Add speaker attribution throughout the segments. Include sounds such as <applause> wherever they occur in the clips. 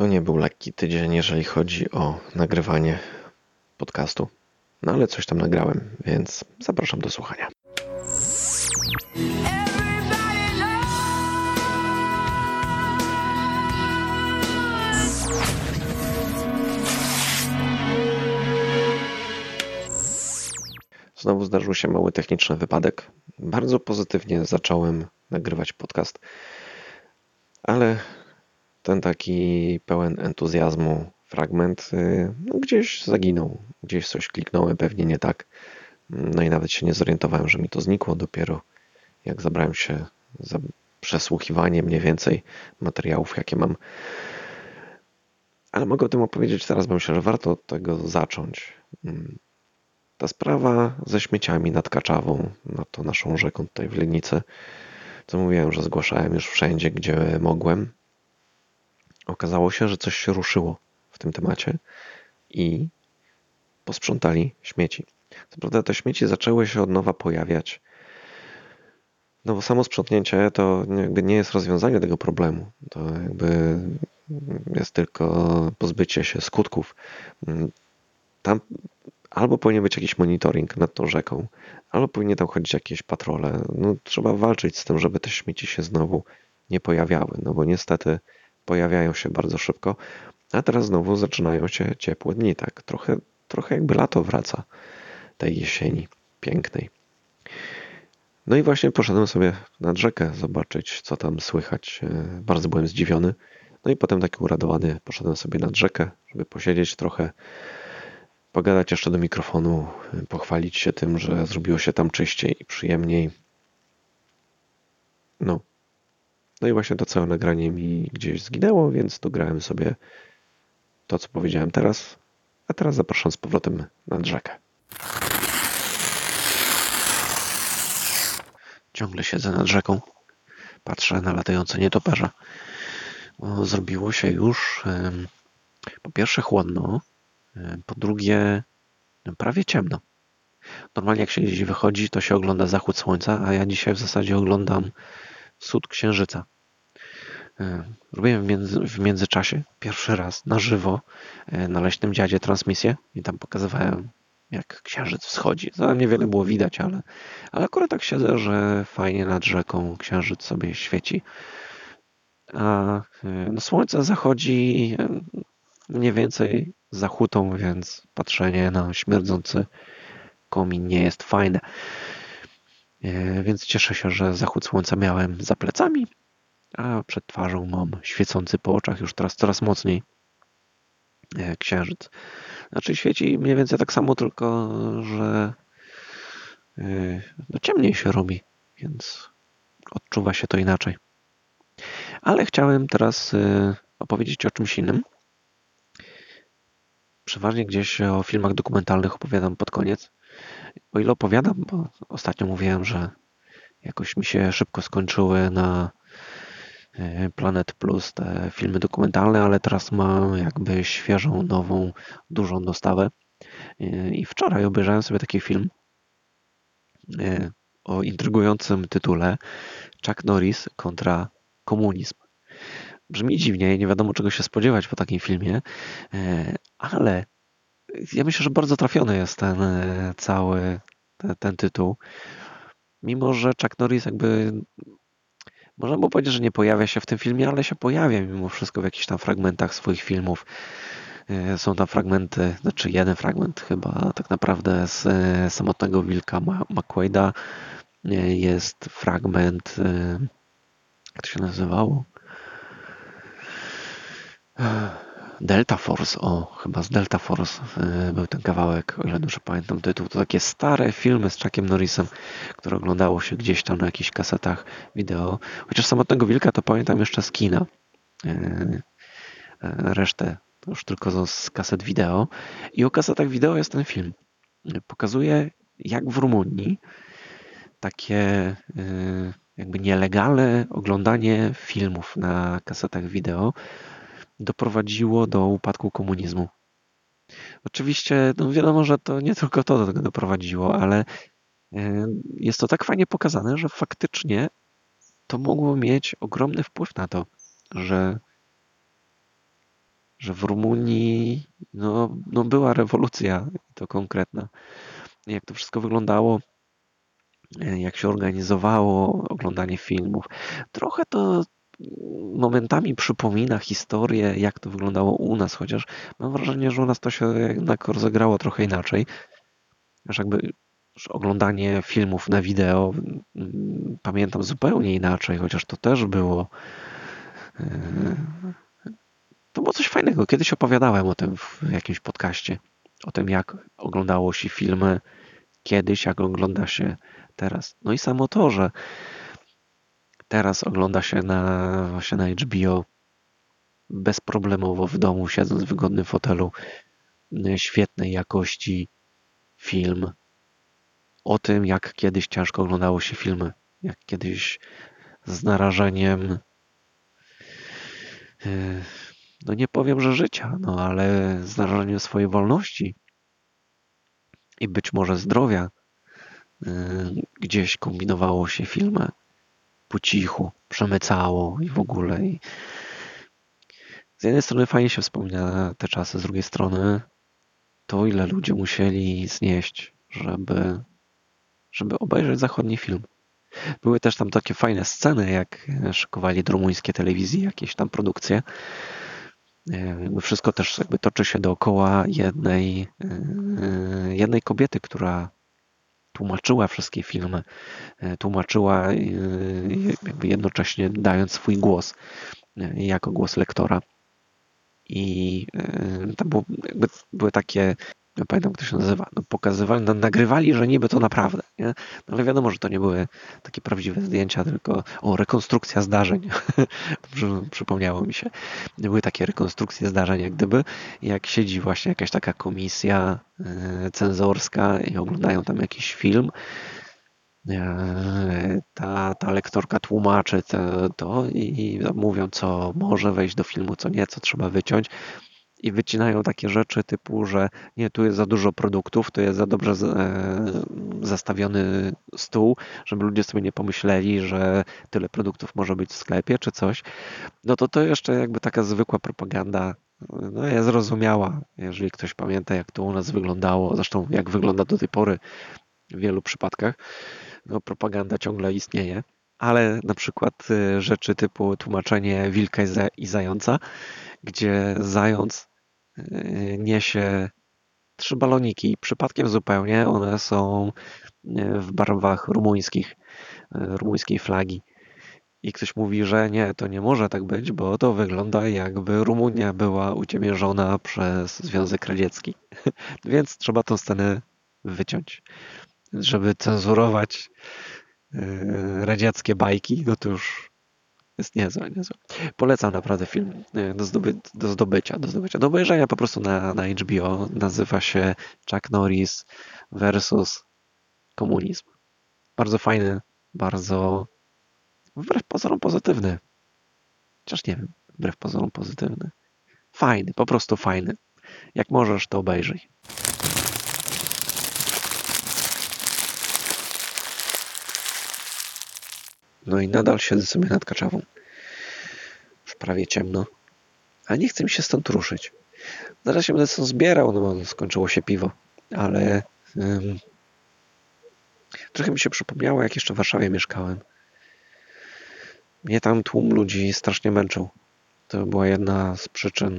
Speaker 1: To nie był lekki tydzień, jeżeli chodzi o nagrywanie podcastu. No ale coś tam nagrałem, więc zapraszam do słuchania. Znowu zdarzył się mały techniczny wypadek. Bardzo pozytywnie zacząłem nagrywać podcast, ale ten taki pełen entuzjazmu fragment y, no, gdzieś zaginął, gdzieś coś kliknąłem, pewnie nie tak. No i nawet się nie zorientowałem, że mi to znikło dopiero jak zabrałem się za przesłuchiwanie mniej więcej materiałów, jakie mam. Ale mogę o tym opowiedzieć teraz, bo myślę, że warto od tego zacząć. Mm. Ta sprawa ze śmieciami nad Kaczawą, no to naszą rzeką tutaj w Legnicy, co mówiłem, że zgłaszałem już wszędzie, gdzie mogłem. Okazało się, że coś się ruszyło w tym temacie i posprzątali śmieci. Co prawda te śmieci zaczęły się od nowa pojawiać. No bo samo sprzątnięcie to jakby nie jest rozwiązanie tego problemu. To jakby jest tylko pozbycie się skutków. Tam albo powinien być jakiś monitoring nad tą rzeką, albo powinien tam chodzić jakieś patrole. No, trzeba walczyć z tym, żeby te śmieci się znowu nie pojawiały, no bo niestety pojawiają się bardzo szybko, a teraz znowu zaczynają się ciepłe dni, tak trochę, trochę jakby lato wraca tej jesieni pięknej. No i właśnie poszedłem sobie nad rzekę zobaczyć, co tam słychać. E, bardzo byłem zdziwiony. No i potem taki uradowany poszedłem sobie nad rzekę, żeby posiedzieć trochę, pogadać jeszcze do mikrofonu, pochwalić się tym, że zrobiło się tam czyściej i przyjemniej. No. No i właśnie to całe nagranie mi gdzieś zginęło, więc dograłem sobie to, co powiedziałem teraz, a teraz zapraszam z powrotem nad rzekę. Ciągle siedzę nad rzeką, patrzę na latające nietoperze. Zrobiło się już po pierwsze chłodno, po drugie prawie ciemno. Normalnie jak się gdzieś wychodzi, to się ogląda zachód słońca, a ja dzisiaj w zasadzie oglądam wschód księżyca. Robiłem w, między, w międzyczasie pierwszy raz na żywo na Leśnym Dziadzie transmisję i tam pokazywałem jak księżyc wschodzi. To niewiele było widać, ale, ale akurat tak siedzę, że fajnie nad rzeką księżyc sobie świeci. A e, no, słońce zachodzi e, mniej więcej za hutą, więc patrzenie na śmierdzący komin nie jest fajne. E, więc cieszę się, że zachód słońca miałem za plecami, a przed twarzą mam świecący po oczach już teraz coraz mocniej księżyc. Znaczy świeci mniej więcej tak samo, tylko że yy, no ciemniej się robi, więc odczuwa się to inaczej. Ale chciałem teraz yy, opowiedzieć o czymś innym. Przeważnie gdzieś o filmach dokumentalnych opowiadam pod koniec. O ile opowiadam, bo ostatnio mówiłem, że jakoś mi się szybko skończyły na E, Planet Plus te filmy dokumentalne, ale teraz mam jakby świeżą, nową, dużą dostawę. E, I wczoraj obejrzałem sobie taki film e, o intrygującym tytule Chuck Norris kontra komunizm. Brzmi dziwnie, nie wiadomo czego się spodziewać po takim filmie, ale ja myślę, że bardzo trafiony jest ten cały ten, ten tytuł. Mimo, że Chuck Norris jakby można by powiedzieć, że nie pojawia się w tym filmie, ale się pojawia mimo wszystko w jakichś tam fragmentach swoich filmów. E, są tam fragmenty, znaczy jeden fragment chyba tak naprawdę z e, samotnego wilka McQuaida. E, jest fragment, jak to się nazywało? Delta Force, o, chyba z Delta Force e, był ten kawałek, o ile dobrze pamiętam tytuł. To takie stare filmy z Chuckiem Norrisem, które oglądało się gdzieś tam na jakichś kasetach wideo. Chociaż samotnego wilka to pamiętam jeszcze z kina. E, e, resztę to już tylko z kaset wideo. I o kasetach wideo jest ten film. Pokazuje, jak w Rumunii takie jakby nielegalne oglądanie filmów na kasetach wideo doprowadziło do upadku komunizmu. Oczywiście no wiadomo, że to nie tylko to do tego doprowadziło, ale e, jest to tak fajnie pokazane, że faktycznie to mogło mieć ogromny wpływ na to, że że w Rumunii no, no była rewolucja, to konkretna. Jak to wszystko wyglądało, jak się organizowało oglądanie filmów. Trochę to momentami przypomina historię, jak to wyglądało u nas, chociaż mam wrażenie, że u nas to się jednak rozegrało trochę inaczej. Że jakby oglądanie filmów na wideo mm, pamiętam zupełnie inaczej, chociaż to też było e, to było coś fajnego. Kiedyś opowiadałem o tym w jakimś podcaście. O tym, jak oglądało się filmy kiedyś, jak ogląda się teraz. No i samo to, że teraz ogląda się na, właśnie na HBO bezproblemowo w domu, siedząc w wygodnym fotelu, świetnej jakości film. O tym, jak kiedyś ciężko oglądało się filmy, jak kiedyś z narażeniem e, no nie powiem, że życia, no ale z narażeniem swojej wolności. I być może zdrowia. E, gdzieś kombinowało się filmy po cichu, przemycało i w ogóle. I z jednej strony fajnie się wspomina te czasy, z drugiej strony to ile ludzie musieli znieść, żeby żeby obejrzeć zachodni film. Były też tam takie fajne sceny, jak szykowali do rumuńskie telewizji jakieś tam produkcje. E, wszystko też jakby toczy się dookoła jednej, e, jednej kobiety, która tłumaczyła wszystkie filmy, e, tłumaczyła jakby jednocześnie dając swój głos jako głos lektora. I tam było, były takie nie pamiętam, jak to się nazywa, no, pokazywali, no, nagrywali, że niby to naprawdę, nie? No, ale wiadomo, że to nie były takie prawdziwe zdjęcia, tylko o, rekonstrukcja zdarzeń. <laughs> Przypomniało mi się. Były takie rekonstrukcje zdarzeń, jak gdyby, jak siedzi właśnie jakaś taka komisja e, cenzorska i oglądają tam jakiś film, e, ta, ta lektorka tłumaczy to, to i, i mówią, co może wejść do filmu, co nie, co trzeba wyciąć i wycinają takie rzeczy typu, że nie, tu jest za dużo produktów, tu jest za dobrze e, zastawiony stół, żeby ludzie sobie nie pomyśleli, że tyle produktów może być w sklepie czy coś. No to to jeszcze jakby taka zwykła propaganda no jest zrozumiała, jeżeli ktoś pamięta, jak to u nas wyglądało, zresztą jak wygląda do tej pory w wielu przypadkach, no propaganda ciągle istnieje, ale na przykład e, rzeczy typu tłumaczenie wilka i zająca, gdzie zając niesie trzy baloniki. Przypadkiem zupełnie one są y, w barwach rumuńskich, y, rumuńskiej flagi. I ktoś mówi, że nie, to nie może tak być, bo to wygląda jakby Rumunia była uciemiężona przez Związek Radziecki. <laughs> Więc trzeba tą scenę wyciąć. Żeby cenzurować radzieckie bajki, no to już jest niezłe, niezłe. Polecam naprawdę film e, do, zdoby, do zdobycia, do zdobycia, do obejrzenia po prostu na, na HBO. Nazywa się Chuck Norris versus komunizm. Bardzo fajny, bardzo wbrew pozorom pozytywny. Chociaż nie wiem, wbrew pozorom pozytywny. Fajny, po prostu fajny. Jak możesz, to obejrzyj. No i nadal siedzę sobie nad kaczawą. Prawie ciemno. A nie chcę mi się stąd ruszyć. Zaraz się będę stąd zbierał, no bo skończyło się piwo. Ale um, trochę mi się przypomniało, jak jeszcze w Warszawie mieszkałem. Mnie tam tłum ludzi strasznie męczył. To była jedna z przyczyn,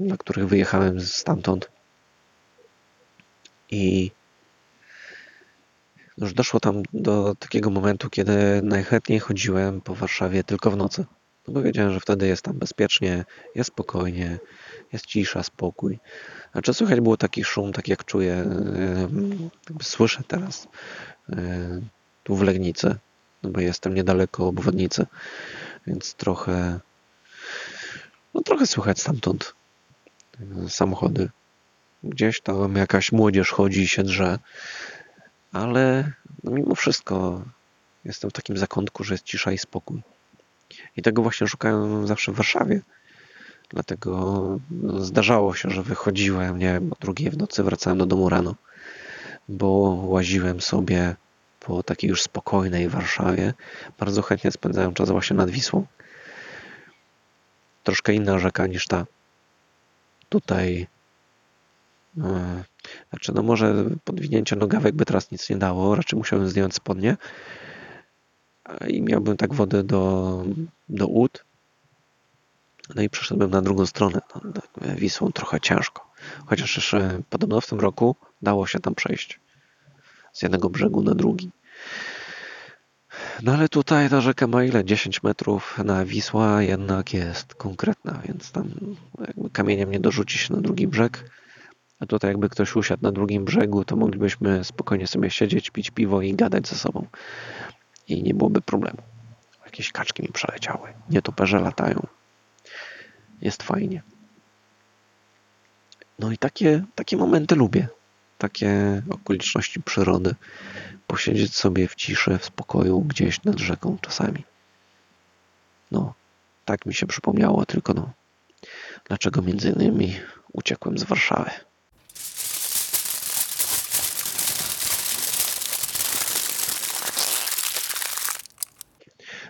Speaker 1: dla których wyjechałem stamtąd. I już doszło tam do takiego momentu, kiedy najchętniej chodziłem po Warszawie tylko w nocy. No bo wiedziałem, że wtedy jest tam bezpiecznie, jest spokojnie, jest cisza, spokój. Znaczy słychać było taki szum, tak jak czuję, jakby słyszę teraz tu w Legnicy, no bo jestem niedaleko obwodnicy, więc trochę no trochę słychać stamtąd samochody. Gdzieś tam jakaś młodzież chodzi i się drze ale no mimo wszystko jestem w takim zakątku, że jest cisza i spokój. I tego właśnie szukałem zawsze w Warszawie. Dlatego zdarzało się, że wychodziłem, nie wiem, o drugiej w nocy wracałem do domu rano, bo łaziłem sobie po takiej już spokojnej Warszawie. Bardzo chętnie spędzałem czas właśnie nad Wisłą. troszkę inna rzeka niż ta. Tutaj e, znaczy, no może podwinięcie nogawek by teraz nic nie dało, raczej musiałem zdjąć spodnie i miałbym tak wodę do, do ud. No i przeszedłbym na drugą stronę. No, tak, Wisłą trochę ciężko. Chociaż jeszcze podobno w tym roku dało się tam przejść z jednego brzegu na drugi. No ale tutaj ta rzeka ma ile? 10 metrów, na Wisła jednak jest konkretna, więc tam jakby kamieniem nie dorzuci się na drugi brzeg. A tutaj jakby ktoś usiadł na drugim brzegu, to moglibyśmy spokojnie sobie siedzieć, pić piwo i gadać ze sobą. I nie byłoby problemu. Jakieś kaczki mi przeleciały. Nietoperze latają. Jest fajnie. No i takie, takie momenty lubię. Takie okoliczności przyrody. Posiedzieć sobie w ciszy, w spokoju, gdzieś nad rzeką czasami. No, tak mi się przypomniało, tylko no, dlaczego między innymi uciekłem z Warszawy.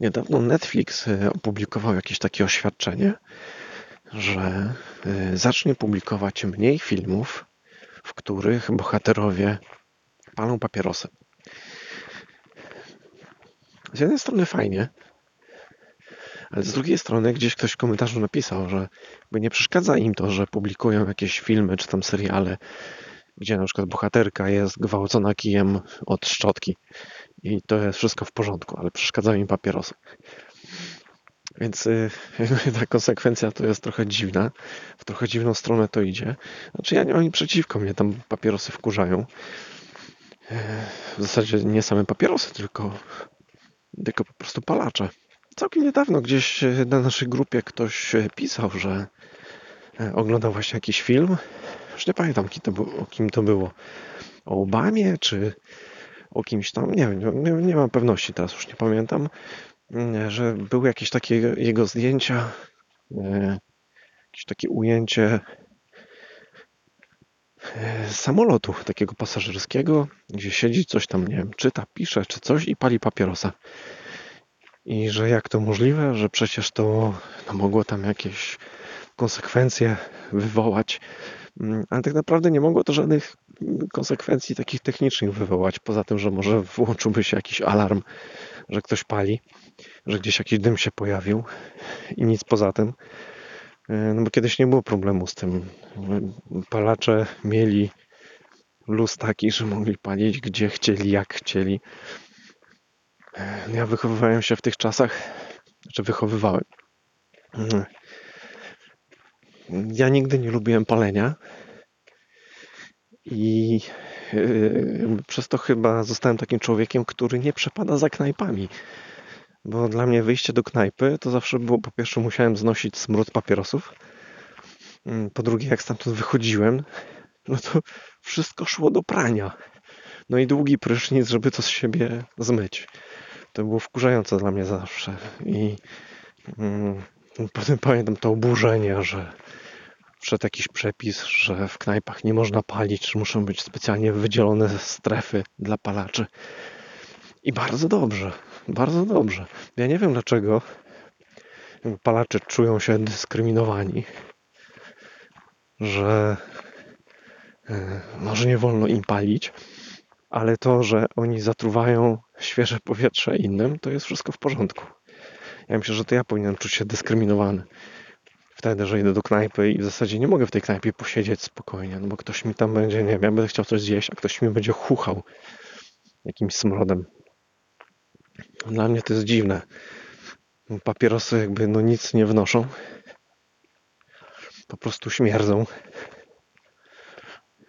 Speaker 1: Niedawno Netflix e, opublikował jakieś takie oświadczenie, że e, zacznie publikować mniej filmów, w których bohaterowie palą papierosy. Z jednej strony fajnie, ale z drugiej strony gdzieś ktoś w komentarzu napisał, że nie przeszkadza im to, że publikują jakieś filmy czy tam seriale, gdzie na przykład bohaterka jest gwałcona kijem od szczotki i to jest wszystko w porządku, ale przeszkadza im papierosy. Więc y, <laughs> ta konsekwencja to jest trochę dziwna. W trochę dziwną stronę to idzie. Znaczy ja nie mam nic przeciwko, mnie tam papierosy wkurzają. W zasadzie nie same papierosy, tylko, tylko po prostu palacze. Całkiem niedawno gdzieś na naszej grupie ktoś pisał, że e, oglądał właśnie jakiś film. Już nie pamiętam, kim to było. O Obamie, czy o kimś tam, nie wiem, nie, nie mam pewności teraz, już nie pamiętam, że były jakieś takie jego zdjęcia, e, jakieś takie ujęcie e, samolotu takiego pasażerskiego, gdzie siedzi coś tam, nie wiem, czyta, pisze czy coś i pali papierosa. I że jak to możliwe, że przecież to no, mogło tam jakieś konsekwencje wywołać, mm, ale tak naprawdę nie mogło to żadnych konsekwencji takich technicznych wywołać, poza tym, że może włączyłby się jakiś alarm, że ktoś pali, że gdzieś jakiś dym się pojawił i nic poza tym. E, no bo kiedyś nie było problemu z tym. Palacze mieli luz taki, że mogli palić gdzie chcieli, jak chcieli. E, ja wychowywałem się w tych czasach, znaczy wychowywałem. Ja nigdy nie lubiłem palenia i yy, przez to chyba zostałem takim człowiekiem, który nie przepada za knajpami. Bo dla mnie wyjście do knajpy to zawsze było, po pierwsze musiałem znosić smród papierosów. Mm, po drugie, jak stamtąd wychodziłem, no to wszystko szło do prania. No i długi prysznic, żeby to z siebie zmyć. To było wkurzające dla mnie zawsze. I mm, potem pamiętam to oburzenie, że wszedł jakiś przepis, że w knajpach nie można palić, że muszą być specjalnie wydzielone strefy dla palaczy. I bardzo dobrze, bardzo dobrze. Ja nie wiem dlaczego palacze czują się dyskryminowani, że e, może nie wolno im palić, ale to, że oni zatruwają świeże powietrze innym, to jest wszystko w porządku. Ja myślę, że to ja powinienem czuć się dyskryminowany wtedy, że idę do knajpy i w zasadzie nie mogę w tej knajpie posiedzieć spokojnie, no bo ktoś mi tam będzie, nie wiem, ja będę chciał coś zjeść, a ktoś mi będzie chuchał jakimś smrodem. Dla mnie to jest dziwne. Papierosy jakby no nic nie wnoszą. Po prostu śmierdzą.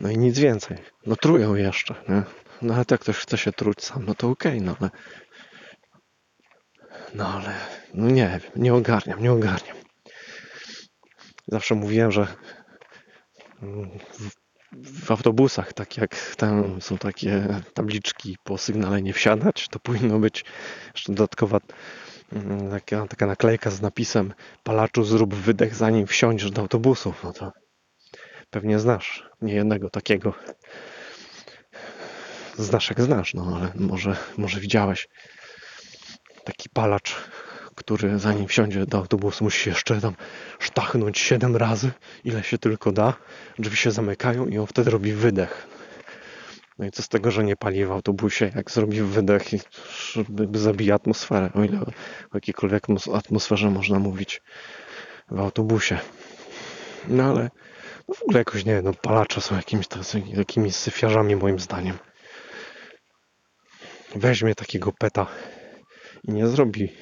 Speaker 1: No i nic więcej. No trują jeszcze, nie? No ale jak ktoś chce się truć sam, no to okej, okay, no ale... No ale... No nie wiem, nie ogarniam, nie ogarniam. Zawsze mówiłem, że w, autobusach, tak jak tam są takie tabliczki po sygnale nie wsiadać, to powinno być jeszcze dodatkowa mm, taka, taka naklejka z napisem palaczu zrób wydech zanim wsiądziesz do autobusów. No to pewnie znasz nie jednego takiego. Znasz jak znasz, no ale może, może widziałeś taki palacz,
Speaker 2: który zanim wsiądzie do autobusu musi jeszcze tam sztachnąć 7 razy, ile się tylko da. Drzwi się zamykają i on wtedy robi wydech. No i co z tego, że nie pali w autobusie, jak zrobi wydech i zabija atmosferę, o ile o jakiejkolwiek atmos- atmosferze można mówić w autobusie. No ale no w ogóle jakoś nie, no palacze są jakimiś tacy- takimi syfiarzami moim zdaniem. Weźmie takiego peta i nie zrobi,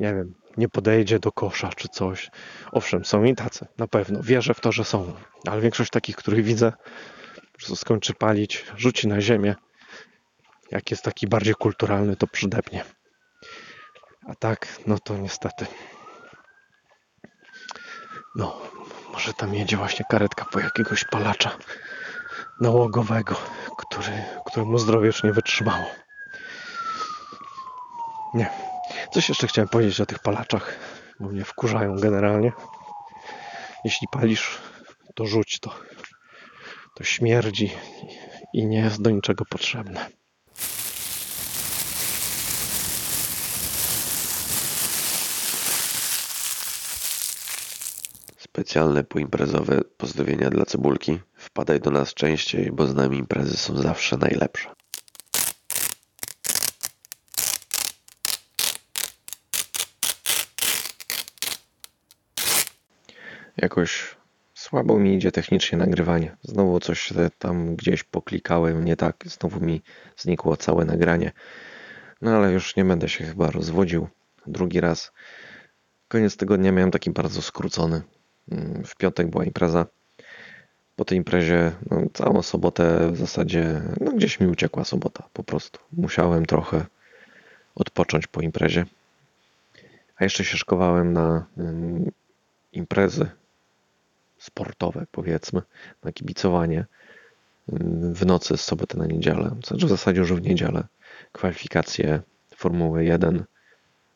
Speaker 2: nie wiem, nie podejdzie do kosza czy coś. Owszem, są i tacy, na pewno. Wierzę w to, że są, ale większość takich, których widzę, prostu skończy palić, rzuci na ziemię. Jak jest taki bardziej kulturalny, to przydepnie. A tak, no to niestety. No, może tam jedzie właśnie karetka po jakiegoś palacza nałogowego, który, któremu zdrowie już nie wytrzymało. Nie. Coś jeszcze chciałem powiedzieć o tych palaczach, bo mnie wkurzają generalnie. Jeśli palisz, to rzuć to. To śmierdzi i nie jest do niczego potrzebne.
Speaker 1: Specjalne poimprezowe pozdrowienia dla Cebulki. Wpadaj do nas częściej, bo z nami imprezy są zawsze najlepsze. Jakoś słabo mi idzie technicznie nagrywanie. Znowu coś tam gdzieś poklikałem nie tak. Znowu mi znikło całe nagranie. No ale już nie będę się chyba rozwodził. Drugi raz. Koniec tygodnia miałem taki bardzo skrócony. Mm, W piątek była impreza. Po tej imprezie no, całą sobotę w zasadzie, no gdzieś mi uciekła sobota po prostu. Musiałem trochę odpocząć po imprezie. A jeszcze się szykowałem na ym, imprezy sportowe, powiedzmy, na kibicowanie ym, w nocy z soboty na niedzielę. Znaczy w zasadzie już w niedzielę. Kwalifikacje Formuły 1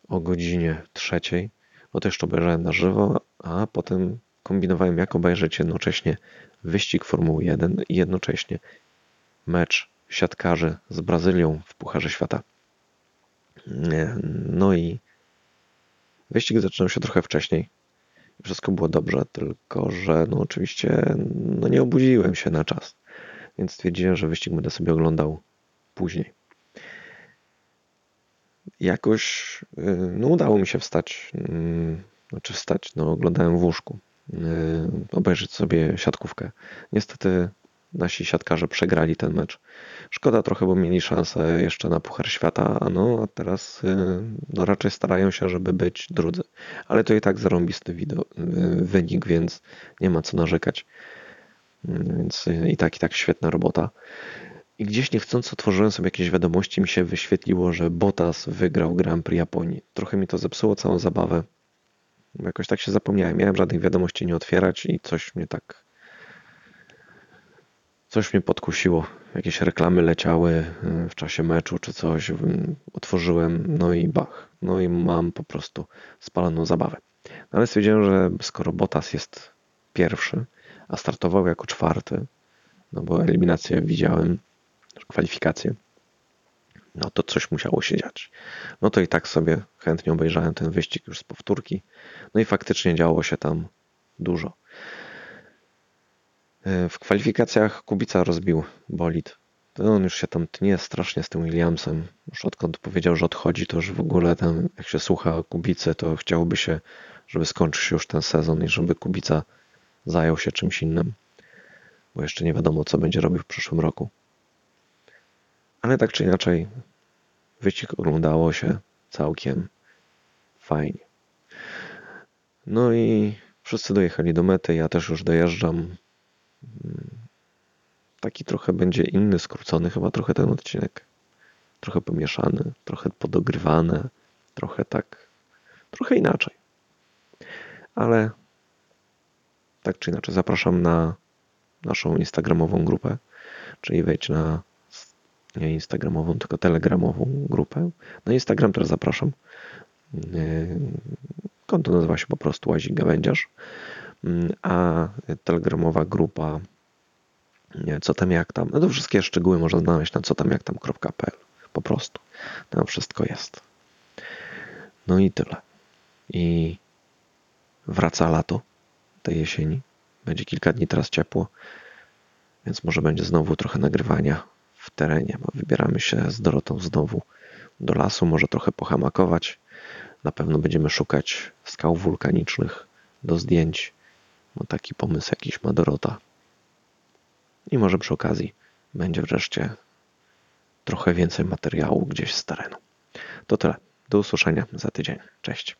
Speaker 1: o godzinie trzeciej. No to jeszcze obejrzałem na żywo, a potem kombinowałem jak obejrzeć jednocześnie wyścig Formuły 1 i jednocześnie mecz siatkarzy z Brazylią w Pucharze Świata. Nie, No i wyścig zaczynał się trochę wcześniej. Wszystko było dobrze, tylko że no oczywiście no nie obudziłem się na czas. Więc stwierdziłem, że wyścig będę sobie oglądał później. Jakoś y, no udało mi się wstać, mm, znaczy wstać, no oglądałem w łóżku, y, obejrzeć sobie siatkówkę. Niestety nasi siatkarze przegrali ten mecz. Szkoda trochę, bo mieli szansę jeszcze na Puchar Świata, a no a teraz y, no raczej starają się, żeby być drudzy. Ale to i tak zarąbisty y, wynik, więc nie ma co narzekać. Y, Więc y, i tak, i tak świetna robota. I gdzieś niechcąc otworzyłem sobie jakieś wiadomości, mi się wyświetliło, że Bottas wygrał Grand Prix Japonii. Trochę mi to zepsuło całą zabawę. Jakoś tak się zapomniałem. Miałem żadnych wiadomości nie otwierać i coś mnie tak. Coś mnie podkusiło. Jakieś reklamy leciały y, w czasie meczu czy coś. Ym, Otworzyłem, no i bach. No i mam po prostu spaloną zabawę. No ale stwierdziłem, że skoro Bottas jest pierwszy, a startował jako czwarty, no bo eliminację widziałem, kwalifikacje, no to coś musiało się dziać. No to i tak sobie chętnie obejrzałem ten wyścig już z powtórki. No i faktycznie działo się tam dużo. E, W kwalifikacjach Kubica rozbił bolid. To on już się tam tnie strasznie z tym Williamsem. Już odkąd powiedział, że odchodzi, to już w ogóle tam, jak się słucha Kubicy, to chciałoby się, żeby skończył się już ten sezon i żeby Kubica zajął się czymś innym. Bo jeszcze nie wiadomo, co będzie robił w przyszłym roku. Ale tak czy inaczej, wyścig oglądało się całkiem fajnie. No i wszyscy dojechali do mety, ja też już dojeżdżam. Taki trochę będzie inny, skrócony chyba trochę ten odcinek. Trochę pomieszany, trochę podogrywane, trochę tak, trochę inaczej. Ale tak czy inaczej zapraszam na naszą instagramową grupę, czyli wejdź na nie instagramową, tylko telegramową grupę. Na Instagram też zapraszam. Yy, Konto nazywa się po prostu Łazik Gawędziarz, a telegramowa grupa co tam jak tam. No to wszystkie szczegóły można znaleźć na co tam jak tam.pl. Po prostu. Tam wszystko jest. No i tyle. i wraca lato tej jesieni. Będzie kilka dni teraz ciepło, więc może będzie znowu trochę nagrywania w terenie, bo wybieramy się z Dorotą znowu do lasu, może trochę pohamakować. Na pewno będziemy szukać skał wulkanicznych do zdjęć, bo taki pomysł jakiś ma Dorota. I może przy okazji będzie wreszcie trochę więcej materiału gdzieś z terenu. To tyle. Do usłyszenia za tydzień. Cześć.